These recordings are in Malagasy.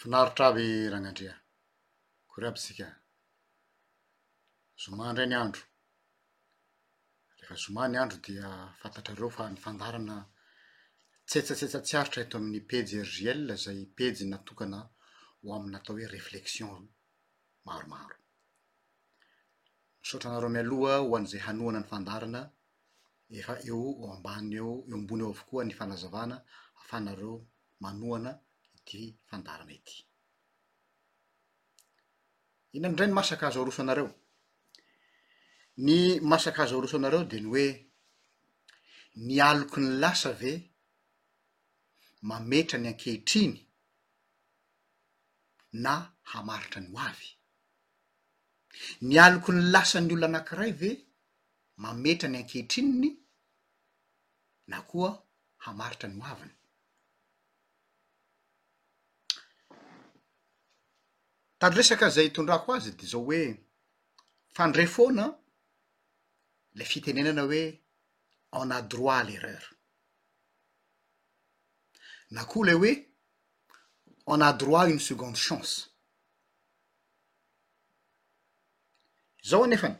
Finaritra avy Ragnandria. Akory aby tsika. Zoma indray ny andro. Rehefa zoma ny andro dia fantatrareo fa ny fandaharana tsetsatsetsa tsy aritra eto amin'ny pejy RJL izay pejy natokana ho amin'ny natao hoe réflexion maromaro. Misaotra anareo mialoha ho an'izay hanohana ny fandaharana efa eo ho ambany eo, eo ambony eo avokoa ny fanazavana ahafahanareo manohana ity fandaharana ity. Inona indray ny masaka azo aroso anareo? Ny masaka azo aroso anareo dia ny hoe ny aloky ny lasa ve mametra ny ankehitriny na hamaritra ny ho avy? Ny aloky ny lasan'ny olona anankiray ve mametra ny ankehitrininy na koa hamaritra ny ho aviny. Tari-dresaka izay itondrako azy dia izao hoe, fandre foana ilay fitenenana hoe on a droit à l'erreur na koa ilay hoe on a droit à une seconde chance. Zao anefany,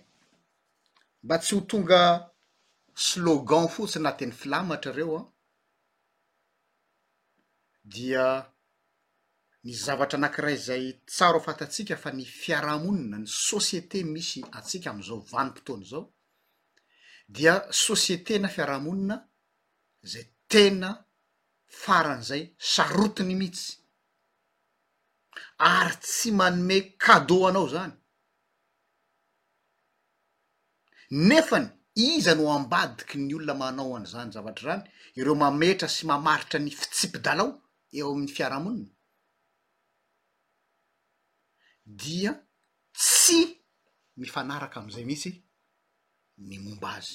mba tsy ho tonga slogan fotsiny na teny filamatra ireo an, dia ny zavatra anankiray izay tsara ho fantatsika fa ny fiarahamonina, ny société misy antsika amin'izao vanim-potoana izao dia société na fiarahamonina izay tena faran'izay sarotiny mihitsy. ary tsy manome cadeau anao zany, nefany iza no ambadiky ny olona manao an'izany zavatra izany? ireo mametra sy mamaritra ny fitsipi-dalao eo amin'ny fiarahamonina dia tsy mifanaraka amin'izay mihitsy ny momba azy,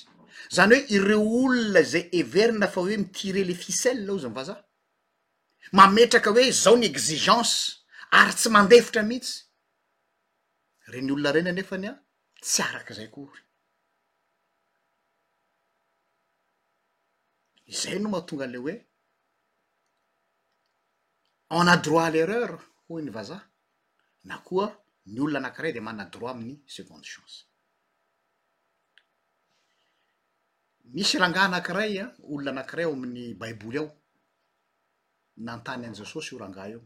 zany hoe ireo olona izay heverina fa hoe mi-tirer les ficelles hozy ny vazaha. mametraka hoe izao ny exigence ary tsy mandefitra mihitsy ireny olona ireny anefany an tsy araka izay akory izay no mahatonga an'le hoe on a droit à l'erreur hoy ny vazaha na koa ny olona anankiray dia manana droit amin'ny seconde chance misy rangahy anankiray an olona anankiray ao amin'ny baiboly ao nanontany an'i Jesosy io rangahy io,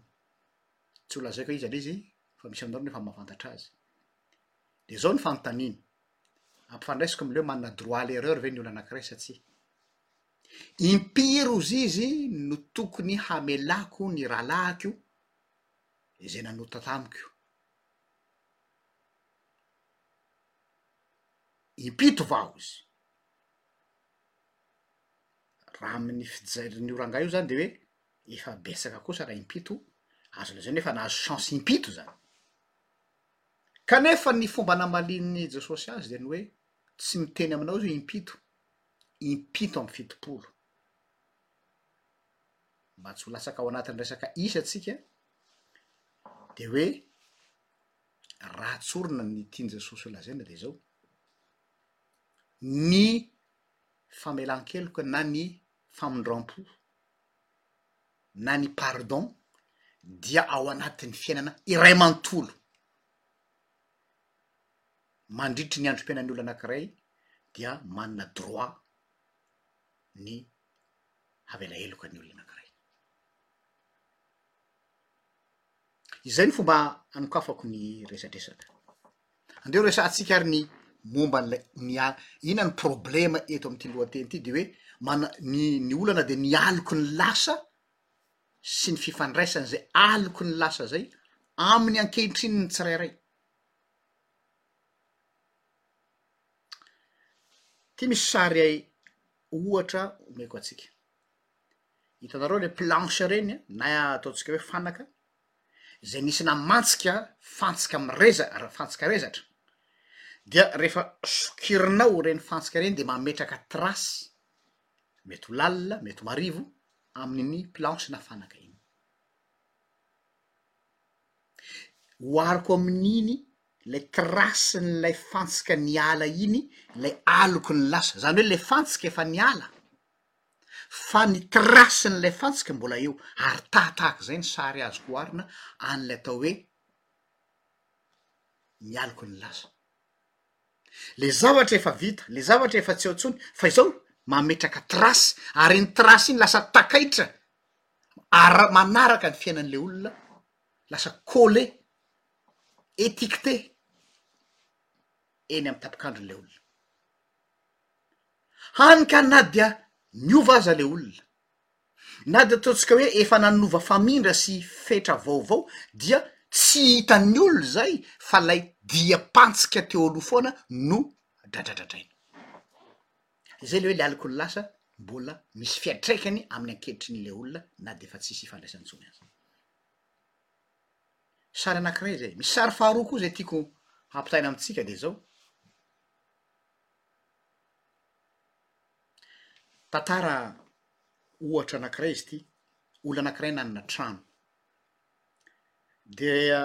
tsy ho lazaiko hoe iza ilay izy fa misy aminareo nefa mahafantatra azy, dia izao ny fanontaniany, ampifandraisiko amin'ilay hoe manana droit à l'erreur ve ny olona anankiray sa tsia? Impiry ozy izy no tokony hamelako ny rahalahiko izay nanota tamiko? Impito va ozy? raha amin'ny fijerin'io rangahy io zany de hoe efa betsaka kosa raha impito azo lazaina hoe efa nahazo chance impito zany, kanefa ny fomba namalian'ny Jesosy azy de ny hoe tsy miteny aminao izy hoe impito, impito amby fitopolo, mba tsy ho latsaka ao anatin'ny resaka isa tsika de hoe raha tsorina ny tian'i Jesosy ho lazaina de zao, ny famelan-keloka na ny famindram-po na ny pardon dia ao anatin'ny fiainana iray manontolo, mandritry ny androm-piainan'ny olona anankiray dia manana droit ny havela heloka ny olona anankiray. Izay ny fomba hanokafako ny resadresaka. Andeha horesahantsika ary ny momba an'ilay ny a- inona ny problema eto amin'ity lohateny ity dia hoe mana- ny ny olana dia ny aloky ny lasa sy ny fifandraisany izay aloky ny lasa izay amin'ny ankehitriny ny tsirairay. Ity misy sary ohatra omeko antsika. hitanareo le planche ireny a na ataontsika hoe fanaka zay misy namantsika fantsika mireza- fantsika rezatra dia rehefa sokirinao ireny fantsika ireny de mametraka trace mety ho lalina mety ho marivo amin'iny planche na fanaka iny ohariko amin'iny lay tracen'ilay fantsika niala iny lay aloky ny lasa zany hoe le fantsika efa niala fa ny trace-n'ilay fantsika mbola eo ary tahatahak'izay ny sary azoko oharina an'ilay atao hoe ny aloky ny lasa, le zavatra efa vita, le zavatra efa tsy eo intsony fa izao mametraka trace ary iny trace iny lasa takaitra ara- manaraka ny fiainan'le olona, lasa coller, étiqueter eny amin'ny tapikandron'ilay olona. Hany ka na dia niova aza ilay olona, na dia ataontsika hoe efa nanova famindra sy fetra vaovao dia tsy hitan'ny olona izay fa ilay diam-pantsika teo aloha foana no dradradradraina. Izay ilay hoe ilay alikaola lasa mbola misy fiantraikany amin'ny ankehitry ny ilay olona na dia efa tsisy ifandraisany intsony aza. Sary anankiray izay, misy sary faharoa koa izay tiako hampitahaina amintsika dia izao. Tantara ohatra anankiray izy ity, olona anankiray nanana trano, dia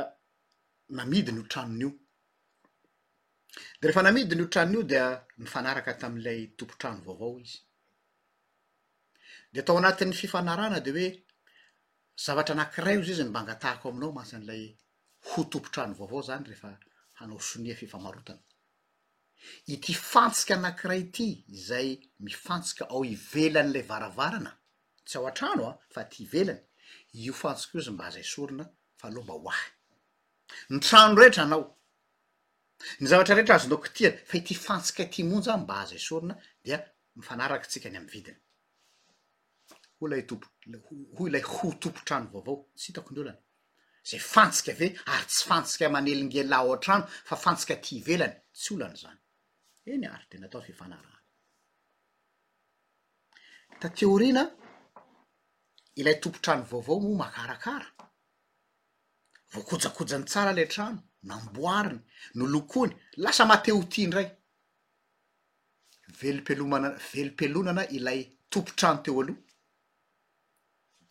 namidiny io tranony io, de rehefa namidiny io tranony io dia nifanaraka tamin'ilay tompon-trano vaovao izy, de tao anatin'ny fifanarahana de hoe zavatra anankiray hozy izy no mba angatahako aminao mantsy an'ilay ho tompon-trano vaovao zany rehefa hanao sonia fifamarotana. ity fantsika anankiray ity izay mifantsika ao ivelan'ilay varavarana, tsy ao an-trano an, fa aty ivelany, io fantsika io izy mba aza esorina fa aleo mba hoahy ny trano rehetra anao, ny zavatra rehetra azonao kitihana fa ity fantsika ity monja mba aza esorina dia mifanaraka tsika any amin'ny vidiny. hoy ilay tompo hoy ilay ho tompon-trano vaovao tsy hitako ny olana zay fantsika ve ary tsy fantsika manelingelina ao an-trano fa fantsika aty ivelany tsy olana izany eny ary de natao fifanarahana taty aoriana ilay tompon-trano vaovao moa makarakara voakojakojany tsara ilay trano namboariny nolokoiny lasa matehotia indray velom-pelomana velom-pelonana ilay tompon-trano teo aloha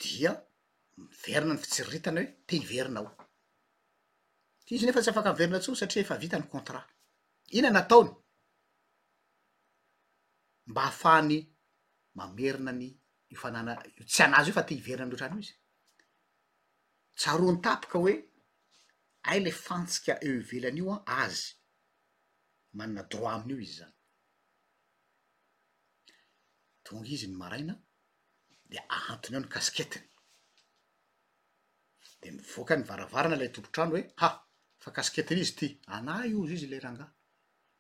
dia miverina ny fitsiriritana hoe te hiverina ao, fa izy nefa tsy afaka miverina intsony satria efa vita ny contrat, ina no ataony? mba hahafahany mamerina ny io fanana- io tsy an'azy io fa te hiverina amin'io trano io izy, tsaroany tampoka hoe hay le fantsika eo ivelany io an azy. manana droit amin'io izy zany, tonga izy ny maraina de ahantony ao ny kasiketiny, de mivoaka ny varavarana lay tompon-trano hoe ha! fa kasiketiny izy ty, anà io hozy izy ilay rangahy,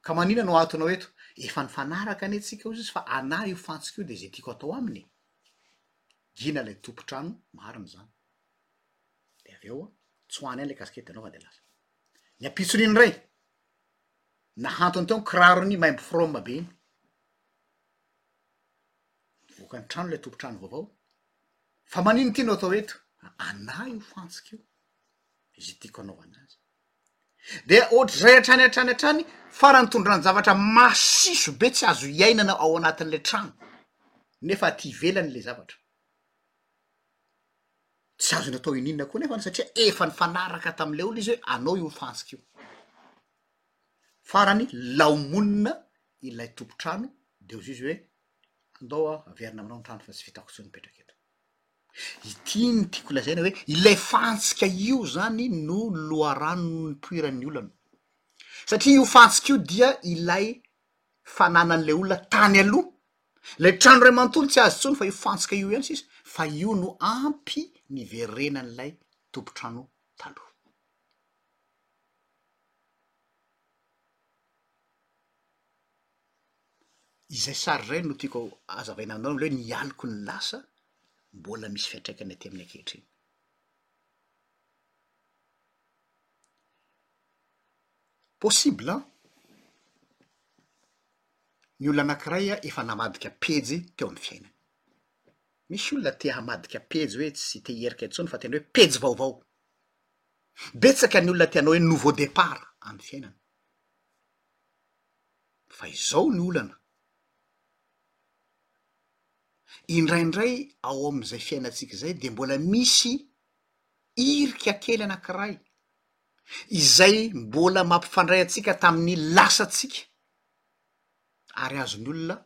ka manina no ahatonao eto? efa nifanaraka anie tsika hozy izy fa anà io fantsika io de zay tiako atao aminy e, gina lay tompon-trano marina zany, de avy eo tsoahany any lay kasikety de anaovany de lasa. ny ampitson'iny ndray nahantony teo ny kirarony maimbo frôma be iny, nivoaka ny trano lay tompon-trano vaovao fa manino ty no atao eto? Anah io fantsika io, izay tiako anaovana azy, dia ohatr'izay hatrany hatrany hatrany farany tondran-javatra masiso be tsy azo iainana ao anatin'ilay trano nefa aty ivelany le zavatra. Tsy azo natao ininona koa nefany satria efa nifanaraka tamin'ilay olona izy hoe anao io fantsika io. Farany laomonina ilay tompon-trano dia hoy izy hoe andao aho haverina aminao ny trano fa tsy vitako intsony mipetraka eto. Ity ny tiako lazaina hoe ilay fantsika io izany no loharanon'ny nipoiran'ny olana. Satria io fantsika io dia ilay fananan'ilay olona tany aloha. Ilay trano iray manontolo tsy azo intsony fa io fantsika io ihany sisa fa io no ampy niverenan'ilay tompon-trano taloha. Izay sary izay no tiako hazavaina aminareo amin'ilay hoe ny aloko ny lasa mbola misy fiantraikany aty amin'ny ankehitriny. Possible an! Ny olona anankiray efa namadika pejy teo amin'ny fiainany. Misy olona te hamadika pejy hoe tsy te hierika intsony fa tena hoe pejy vaovao. Betsaka ny olona te hanao hoe nouveau départ amin'ny fiainany. Fa izao ny olana, indraindray ao amin'izay fiainantsika izay dia mbola misy hirika kely anankiray, izay mbola mampifandray antsika tamin'ny lasantsika ary azon'ny olona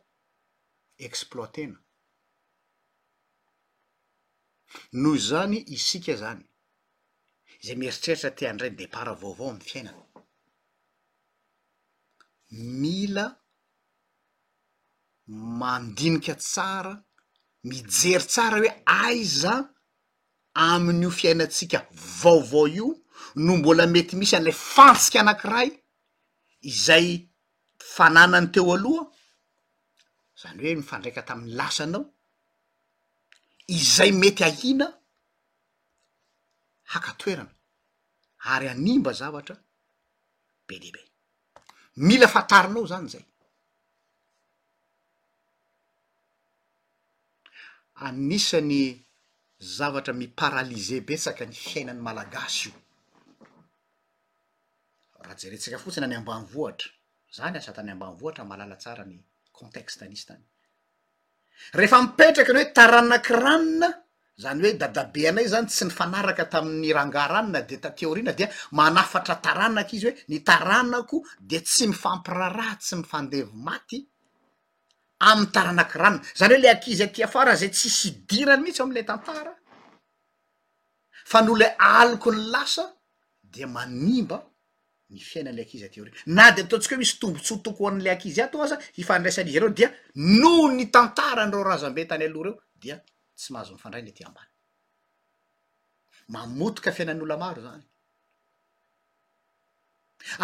exploiter-na. Noho izany isika izany izay mieritreritra te handray départ vaovao amin'ny fiainana, mila mandinika tsara, mijery tsara hoe aiza amin'io fiainantsika vaovao io no mbola mety misy an'ilay fantsika anankiray izay fananany teo aloha, zany hoe mifandraika tamin'ny lasanao, izay mety ahiana haka toerana ary hanimba zavatra be dia be, mila fantarinao zany zay. Anisan'ny zavatra mi-paralyser betsaka ny fiainan'ny Malagasy io. Raha jerentsika fotsiny any ambanivohitra, za niasa tany ambanivohitra mahalala tsara ny contexte nisy tany. Rehefa mipetraka ny hoe taranak'i Ranona, zany hoe dadabe anay zany tsy nifanaraka tamin'ny rangahy Ranona dia taty aoriana dia manafatra taranaka izy hoe ny taranako dia tsy mifampiraharaha, tsy mifandevo maty, amin'ny taranak'i ranona, zany hoe le ankizy aty afara zay tsisy idirany mihitsy ao am'le tantara fa noho le aloky ny lasa dia manimba ny fiainan'le ankizy aty aoriana, na de ataontsika hoe misy tombotsoa toko ho an'le ankizy ato aza hifandraisan'izy ireo dia noho ny tantaran'ireo razambe tany aloha reo dia tsy mahazo mifandray ny aty ambany, mamotika fiainan'olona maro zany.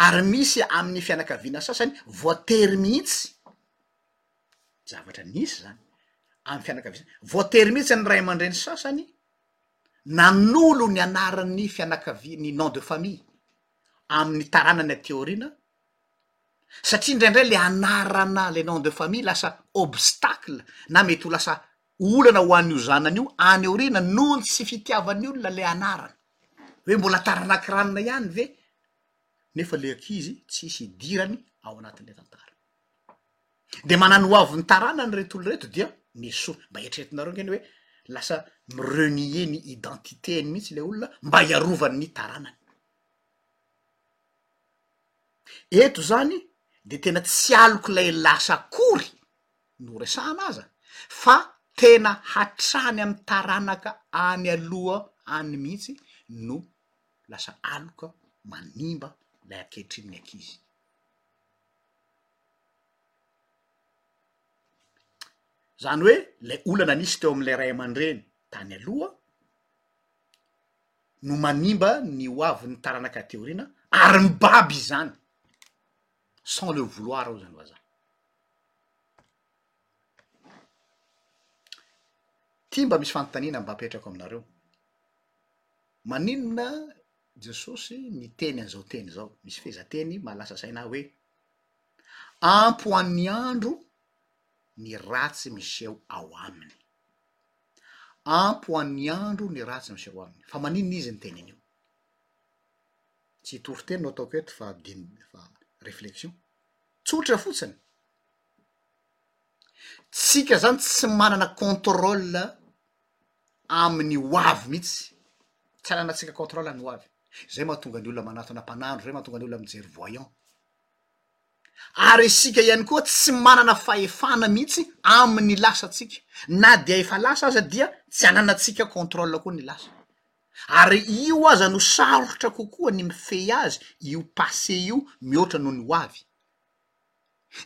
ary misy amin'ny fianakaviana sasany voatery mihitsy, zavatra nisy zany amin'ny fianakaviana, voatery mihitsy ny ray aman-dreny sasany nanolo ny anaran'ny fianakaviana, ny nom de famille amin'ny taranany aty aoriana satria indraindray le anarana le nom de famille lasa obstacle na mety ho lasa. olana ho an'io zanany io any aoriana noho ny tsy fitiavan'ny olona ilay anarana, hoe mbola taranak'i ranona ihany ve nefa ilay ankizy tsisy idirany ao anatin'ilay tantara, dia manana ho avy ny taranany ireto olona ireto dia nesoa, mba eritreretinareo ange ny hoe lasa mi-renier ny identité-ny mihitsy ilay olona mba hiarovany ny taranany, eto zany dia tena tsy aloka ilay lasa akory no resahana aza fa tena hatrany amin'ny taranaka any aloha any mihitsy no lasa aloka manimba ilay ankehitriny ny ankizy. Izany hoe ilay olana nisy teo amin'ilay ray aman-dreny tany aloha no manimba ny ho avin'ny taranaka aty aoriana ary mibaby izany. sans le vouloir hozy ny vazaha ty mba misy fanontaniana mba apetrako aminareo maninona jesosy niteny an'izao teny izao misy fehezanteny mahalasa saina ahy hoe ampo an'ny andro ny ratsy miseho ao aminy ampo an'ny andro ny ratsy miseho aminy fa maninona izy ny teny an'io Tsy toriteny no ataoko eto fa din- fa réflexion. Tsotra fotsiny, tsika zany tsy manana contrôle amin'ny ho avy mihitsy, tsy ananantsika contrôle amin'ny ho avy, zay mahatonga ny olona manatona mpanandro, zay mahatonga ny olona mijery voyant, ary isika ihany koa tsy manana fahefana mihitsy amin'ny lasantsika, na dia efa lasa aza dia tsy ananantsika contrôle koa ny lasa, ary io aza no sarotra kokoa ny mifehy azy io passé io mihoatra noho ny ho avy,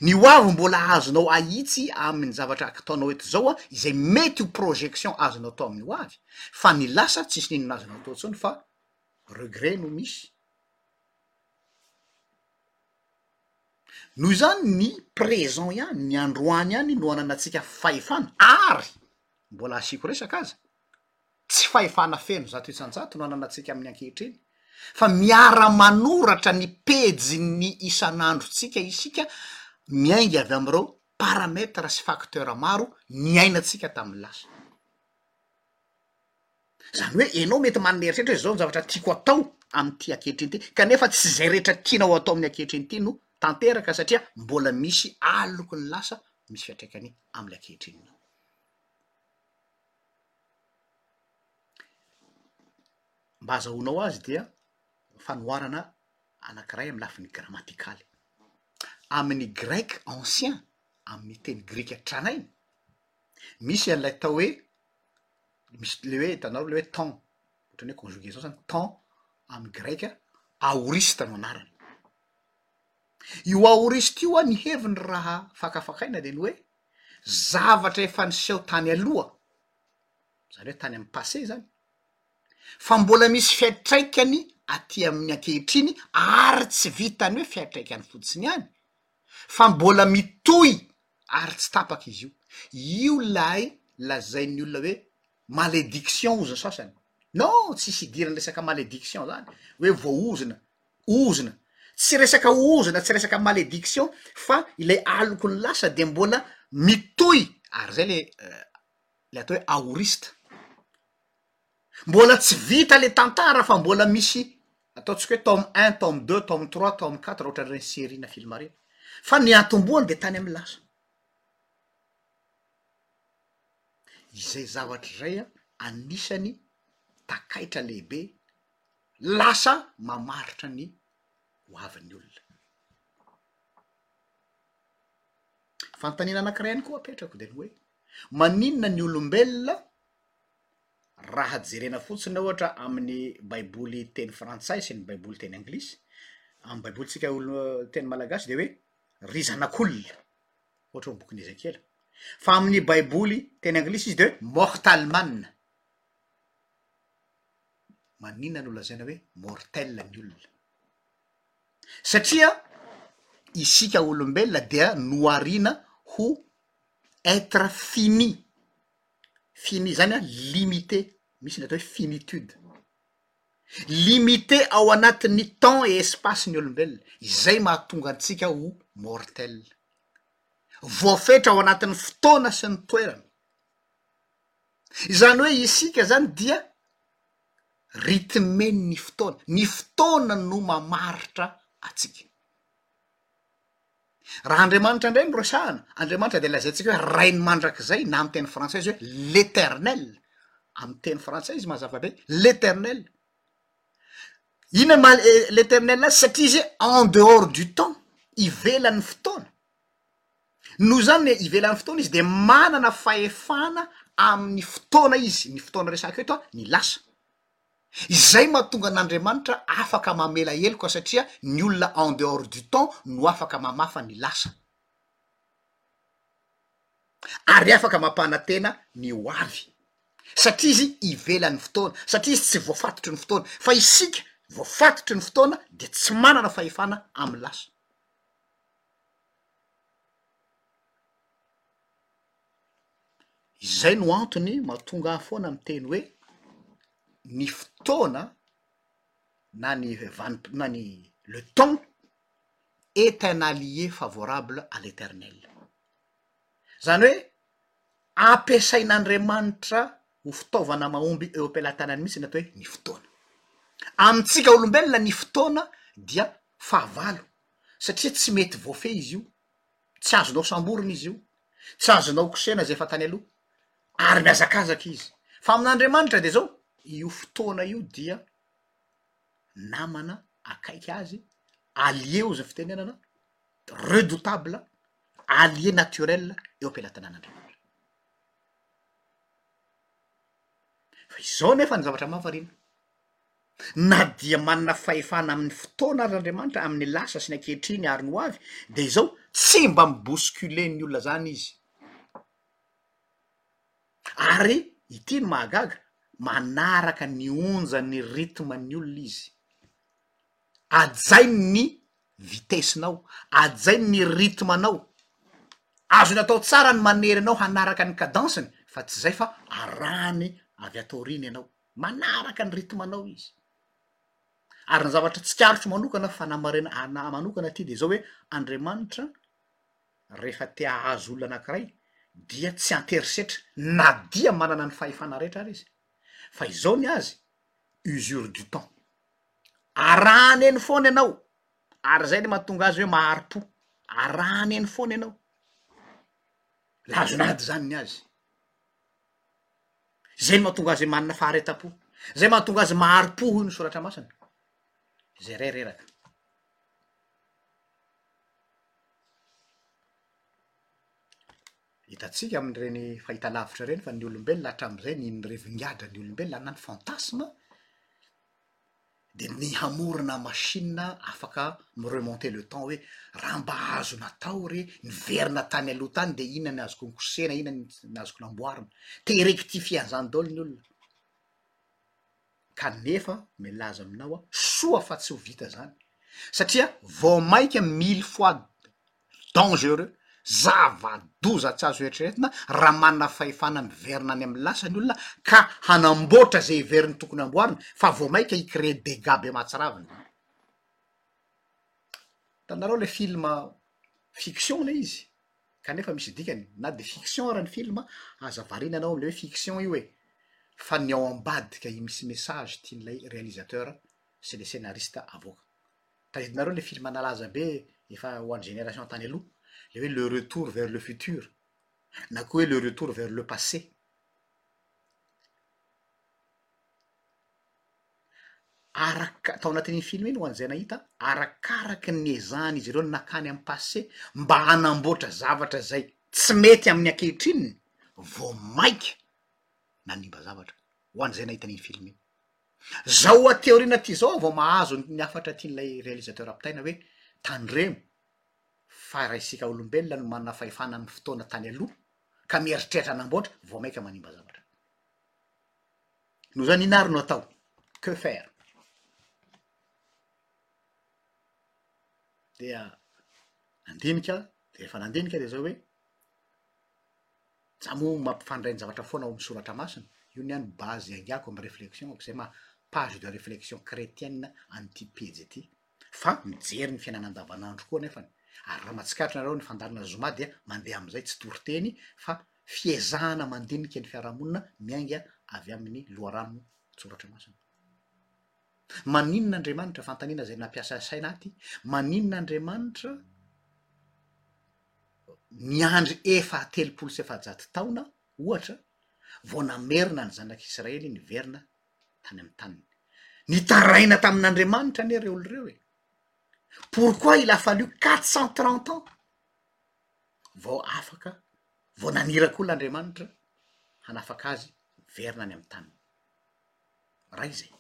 ny ho avy mbola azonao ahitsy amin'ny zavatra aktaonao eto zao an izay mety ho projection azonao atao amin'ny ho avy fa ny lasa tsisy n'inona azonao atao tsony fa regret no misy. Noho izany ny présent ihany ny androany ihany no ananatsika fahefana ary mbola asiako resaka aza Tsy fahefana feno zato isan-jato no ananantsika amin'ny ankehitriny, fa miara-manoratra ny pejin'ny isan'androntsika isika miainga avy amin'ireo paramètres sy facteurs maro niainantsika tamin'ny lasa. Izany hoe ianao mety manome eritreritra hoe izao ny zavatra tiako atao amin'ity ankehitriny ity, kanefa tsy izay rehetra tianao atao amin'ny ankehitriny ity no tanteraka satria mbola misy aloky ny lasa misy fiantraikany amin'ny ankehitrininao. Mba azahoanao azy dia fanoharana anankiray amin'ny lafiny gramatikaly. Amin'ny grec ancien, amin'ny teny grika tranainy, misy an'ilay atao hoe, misy le hoe hitanareo le hoe temps, ohatran'ny hoe conjugaison zany, temps amin'ny greka, aoriste no anarany. Io aoriste io a, ny heviny raha fakafakaina dia ny hoe, zavatra efa niseho tany aloha, zany hoe tany amin'ny passé zany, fa mbola misy fiantraikany aty amin'ny ankehitriny ary tsy vitan'ny hoe fiantraikany fotsiny ihany fa mbola mitohy ary tsy tapaka izy io, io lay lazain'ny olona hoe malédiction hoy ny sasany, non tsisy idiran'ny resaka malédiction zany hoe voaozona ozona, tsy resaka ozona, tsy resaka malediction fa ilay aloky ny lasa dia mbola mitohy ary zay le le atao hoe aoriste, mbola tsy vita le tantara fa mbola misy ataontsika hoe tome un, tome deux, tome trois, tome quatre raha ohatra ireny serie na film ireny fa ny antombohany dia tany amin'ny lasa, izay zavatra izay an anisany takaitra lehibe. lasa mamaritra ny ho avin'ny olona. Fanontaniana anankiray ihany koa apetrako dia ny hoe, maninona ny olombelona raha jerena fotsiny ohatra amin'ny baiboly teny frantsay sy ny baiboly teny anglisy, amin'ny baibolintsika olo- teny malagasy dia hoe ry zanak'olona, ohatra hoe ny bokin'i Ezekiela. Fa amin'ny baiboly teny anglisy izy dia hoe mortal man. maninona no lazaina hoe mortelle ny olona? satria isika olombelona dia noharina ho être fini, fini zany hoe limite, misy ny atao hoe finitude, limite ao anatin'ny temps et espace ny olombelona, izay mahatonga antsika ho mortelle, voafetra ao anatin'ny fotoana sy ny toerana. izany hoe isika zany dia rythmen'ny fotoana, ny fotoana no mamaritra antsika, raha Andriamanitra indray no resahana, Andriamanitra dia lazaintsika hoe Rain'ny mandrakizay na amin'ny teny frantsay izy hoe l'eternel, amin'ny teny frantsay izy mazava be, l'eternel, inona ny maha l'eternel azy satria izy en dehors du temps, ivelan'ny fotoana. Noho izany ny ivelan'ny fotoana izy dia manana fahefana amin'ny fotoana izy, ny fotoana resahiko eto ny lasa, izay mahatonga an'Andriamanitra afaka mamela heloka satria ny olona en dehors du temps no afaka mamafa ny lasa ary afaka mampanantena ny ho avy satria izy ivelan'ny fotoana satria izy tsy voafatotry ny fotoana fa isika voafatotry ny fotoana dia tsy manana fahefana amin'ny lasa. Izay no antony mahatonga ahy foana miteny hoe ny fotoana na ny vanim-potoana na ny le temps est un allié favorable à l'eternel, izany hoe ampiasain'Andriamanitra ho fitaovana mahomby eo am-pelatanany mihitsy ny atao hoe ny fotoana. Amintsika olombelona ny fotoana dia fahavalo satria tsy mety voafehy izy io, tsy azonao samborina izy io, tsy azonao kosehina izay efa tany aloha, ary mihazakazaka izy. Fa amin'Andriamanitra dia zao, io fotoana io dia namana akaiky azy, allié hoy izay fitenenana, redoutable, allié naturel eo am-pelatanan'Andriamanitra. Fa izao nefa ny zavatra mahavariana. na dia manana fahefana amin'ny fotoana aza Andriamanitra, amin'ny lasa sy ny ankehitriny ary ny ho avy, dia izao, tsy mba mi-bousculer ny olona izany Izy. Ary ity no mahagaga, manaraka ny onjan'ny rythme-n'ny olona Izy. Hajainy ny vitesse-nao, hajainy ny rythme-nao. Azony atao tsara ny manery anao hanaraka ny cadence-ny, fa tsy izay fa arahany avy ato aoriana ianao. Manaraka ny rythme-nao izy. Ary ny zavatra tsikaritro manokana, fanahy marena anah manokana aty dia zao hoe, Andriamanitra rehefa te hahazo olona anakiray dia tsy an-terisetra na dia manana ny fahefana rehetra ary izy fa izao ny azy, usure du temps. Arahany eny foana ianao ary zay le mahatonga azy hoe mahari-po, arahany eny foana ianao. Lazon'ady zany ny azy. Izay no mahatonga azy manana faharetam-po. Izay mahatonga azy mahari-po hoy ny soratra masina. Izay iray reraka. Hitantsika amin'ireny fahitalavitra ireny fa ny olombelona hatramin'izay nihin'ny revin-gadra ny olombelona na ny fantasme. dia ny hamorona machine afaka mi-remonter le temps hoe raha mba azo natao re niverina tany aloha tany dia inona ny azoko nikosehina, inona ny ny azoko namboarina. Te hi-rectifier an'izany daholo ny olona. Kanefa milaza aminao aho, soa fa tsy ho vita izany satria vao mainka mille fois dangereux, zava-doza tsy azo eritreretina raha manana fahefana miverina any amin'ny lasa ny olona ka hanamboatra izay heveriny tokony hamboarina fa vao mainka hi-creer dégats be mahatsiravina izany. Hitanareo ilay film fiction ilay izy kanefa misy dikany, na dia fiction ary ny film aza variana ianao amin'ilay hoe fiction io e, fa ny ao ambadika i misy message tian'ilay réalisateur sy ilay scénariste avoaka. Tadidinareo ilay film nalaza be efa ho an'ny génération tany aloha, ilay hoe le retour vers le futur na koa hoe le retour vers le passé. Araka- tao anatin'iny film iny ho an'izay nahita an, arakaraky ny ezahan'izy ireo ny nakany amin'ny passé mba hanamboatra zavatra izay tsy mety amin'ny ankehitriny vao mainka nanimba zavatra, ho an'izay nahita an'iny film iny. Zao aty aoriana aty zao aho vao mahazo ny hafatra tian'ilay realisateur ampitaina hoe tandremo fa raha isika olombelona no manana fahefana amin'ny fotoana tany aloha ka mieritreritra hanamboatra vao mainka manimba zavatra. Noho izany inona ary no atao? Que faire? Dia nandinika dia rehefa nandinika dia zao hoe. Za moa mampifandray ny zavatra foana ao amin'ny soratra masina, io ny ahy no base iainganko amin'ny réflexion-ko, zay maha page de réflexion chretienne an'ity pejy ity. Fa mijery ny fiainana andavanandro koa anefany, ary raha mahatsikaritra nareo ny fandalinana zoma dia mandeha amin'izay tsy toriteny fa fiezahana mandinika ny fiarahamonina miainga avy amin'ny loharanon tsoratra masina. Maninona Andriamanitra, fanontaniana izay nampiasa saina aty, maninona Andriamanitra, niandry efa telopolo sy efajato taona, ohatra, vao namerina ny zanak'Israely niverina tany amin'ny taniny. Nitaraina tamin'Andriamanitra anie ireo olona ireo e! Pourquoi il a fallu quatre cent trente ans vao afaka, vao naniraka olona Andriamanitra hanafaka azy hiverina any amin'ny taniny? Iray izay.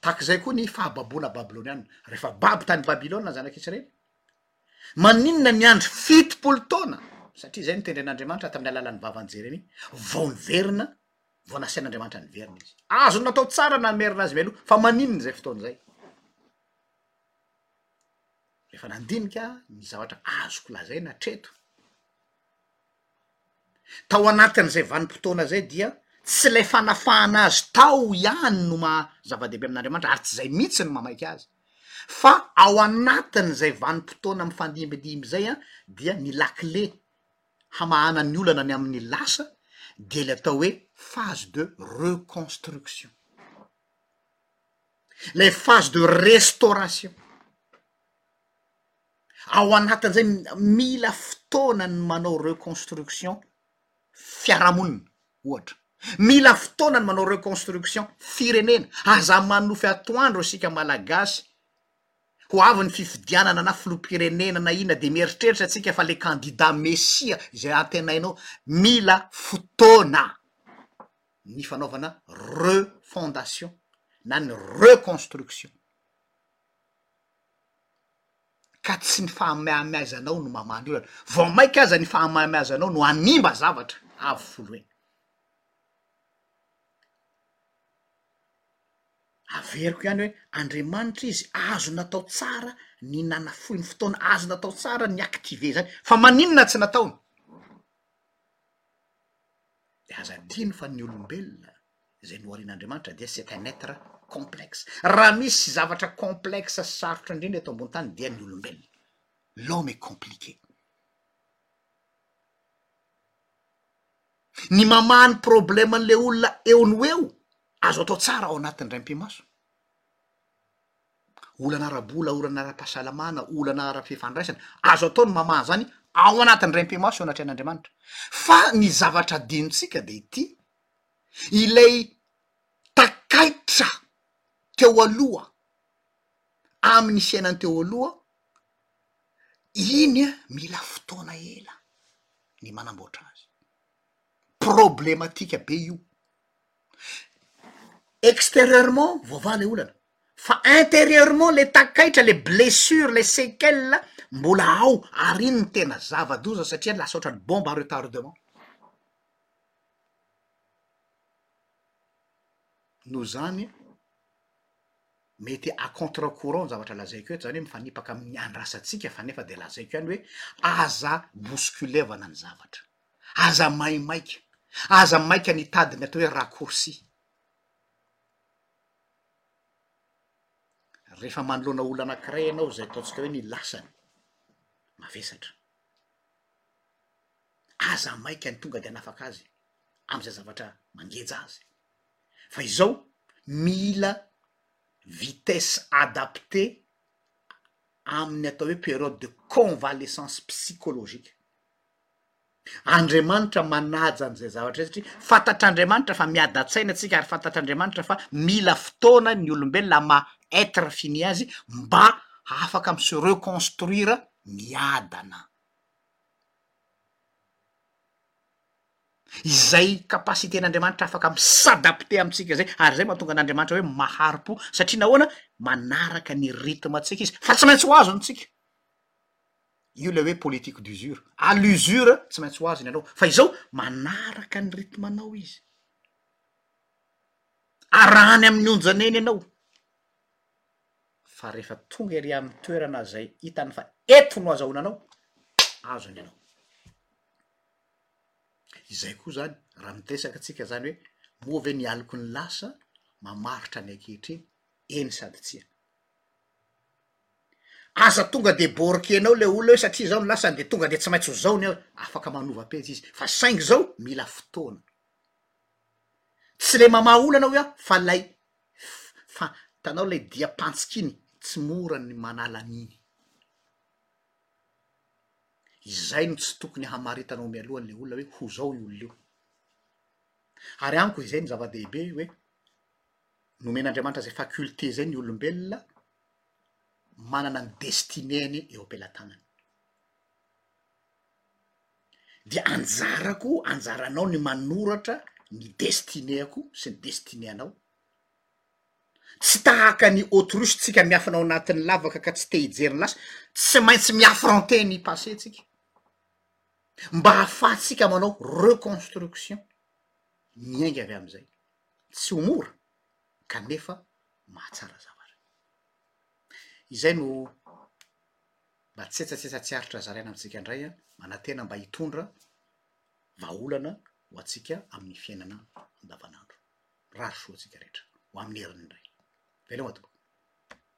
Tahaka izay koa ny fahababoana babyloniana. Rehefa babo tany Babylona ny zanak'Israely, Maninona niandry fitopolo taona? Satria izay no tendren' Andriamanitra tamin'ny alalan'ny vavan'i Jeremia, vao niverina, vao nasian'Andriamanitra niverina izy. Azony natao tsara namerina azy mialoha, fa maninona izay fotoana izay? Rehefa nandinika ny zavatra azoko lazaina hatreto, Tao anatin'izay vanim-potoana izay dia tsy ilay fanafahana azy tao ihany no maha zava-dehibe amin'Andriamanitra ary tsy izay mihitsy no mamaika azy fa ao anatin'izay vanim-potoana mifandimbindimby izay dia ny lakile hamahana ny olana ny amin'ny lasa dia ilay atao hoe phase de reconstruction, ilay phase de restauration. ao anatin'izay mila fotoana ny manao reconstruction fiarahamonina ohatra, mila fotoana ny manao reconstruction firenena, aza manofy atoandro isika Malagasy ho avy ny fifidianana na filoham-pirenena na inona dia mieritreritra isika fa ilay kandida mesia izay antenainao, mila fotoana ny fanaovana refondation na ny reconstruction. ka tsy ny fahamaimaizanao no mamàny olana, vao mainka aza ny fahamaimaizanao no hanimba zavatra avy foloina, averiko ihany hoe Andriamanitra izy azo natao tsara ny nanafohy ny fotoana, azo natao tsara ny ni-activer zany fa maninona tsy nataony? de aza adino fa ny olombelona. izay noharian'Andriamanitra dia c'est un être complexe. Raha misy zavatra complexe sy sarotra indrindra eto ambony tany dia ny olombelona. L'homme est compliqué. Ny mamaha ny problème an'ilay olona eo no eo, azo atao tsara ao anatin'ny iray mpimaso. Olana ara-bola, olana ara-pahasalamana, olana ara-fifandraisana, azo atao ny mamaha an'izany ao anatin'ny iray mpimaso eo anatrehan'Andriamanitra. Fa ny zavatra adinontsika dia ity. ilay takaitra teo aloha amin'ny fiainany teo aloha iny mila fotoana ela ny manamboatra azy problematika be io exterieurement voavaha lay olana fa interieurement le takaitra le blessure le sequelle mbola ao ary iny no tena zava-doza satria lasa ohatrany bombe à retardement Noho izany, mety à contre courant ny zavatra lazaiko eto, izany hoe mifanipaka amin'ny andrasantsika fa nefa dia lazaiko ihany hoe aza bousculevana ny zavatra, aza maimaika, aza maika ny hitady ny atao hoe raccourci. Rehefa manoloana olona anankiray ianao izay ataontsika hoe ny lasany mavesatra. aza maika ny tonga de anafaka azy am'zay zavatra mangeja azy fa izao mila vitesse adaptée amin'ny atao hoe periode de convalescence psychologique Andriamanitra manaja an'zay zavatra zay satria fantatr'Andriamanitra fa miadan-tsaina tsika ary fantatr'Andriamanitra fa mila fotoana ny olombelona ama être fini azy mba afaka mi-se reconstruire miadana. izay capacité n'Andriamanitra afaka mi s'adapter amintsika zay ary zay mahatonga an'Andriamanitra hoe mahari-po satria nahoana? manaraka ny rythme antsika izy fa tsy maintsy ho azony tsika io le hoe politique d'usure à l'usure tsy maintsy ho azony ianao fa izao manaraka ny rythme anao izy arahany amin'ny onjaneny ianao fa rehefa tonga ery amin'ny toerana izay hitany fa eto no azahoana anao, azony ianao. Izay koa izany raha mitresaka antsika izany hoe moa ve ny aloky ny lasa mamaritra ny ankehitriny? Eny sady tsia. Aza tonga dia borky anao ilay olona hoe satria izao no lasany dia tonga dia tsy maintsy ho zao ny azy, afaka manova pejy izy fa saingy izao mila fotoana. Tsy ilay mamaha olana hoy aho fa ilay fa hitanao ilay diam-pantsika iny tsy mora ny manala an'iny, izay no tsy tokony hamaritanao mialoha an'ilay olona hoe ho zao io olona io, ary amiko izay no zava-dehibe hoe nomen'Andriamanitra izay faculté izay ny olombelona manana ny destineny eo am-pelatanany. dia anjarako anjaranao ny manoratra ny destineako sy ny destineanao tsy tahaka ny autruche tsika miafina ao anatin'ny lavaka ka tsy te hijery ny lasa tsy maintsy mi affronter ny passé tsika mba hahafahantsika manao reconstruction miainga avy am'izay tsy ho mora kanefa mahatsara zavatra izay no mba tsy hetsatsehatra tsy aritra zaraina amintsika indray a, manantena mba hitondra vahaolana ho antsika amin'ny fiainana andavanandro. Mirary soa antsika rehetra ho amin'ny herin'ny Ray. Veloma tompoko.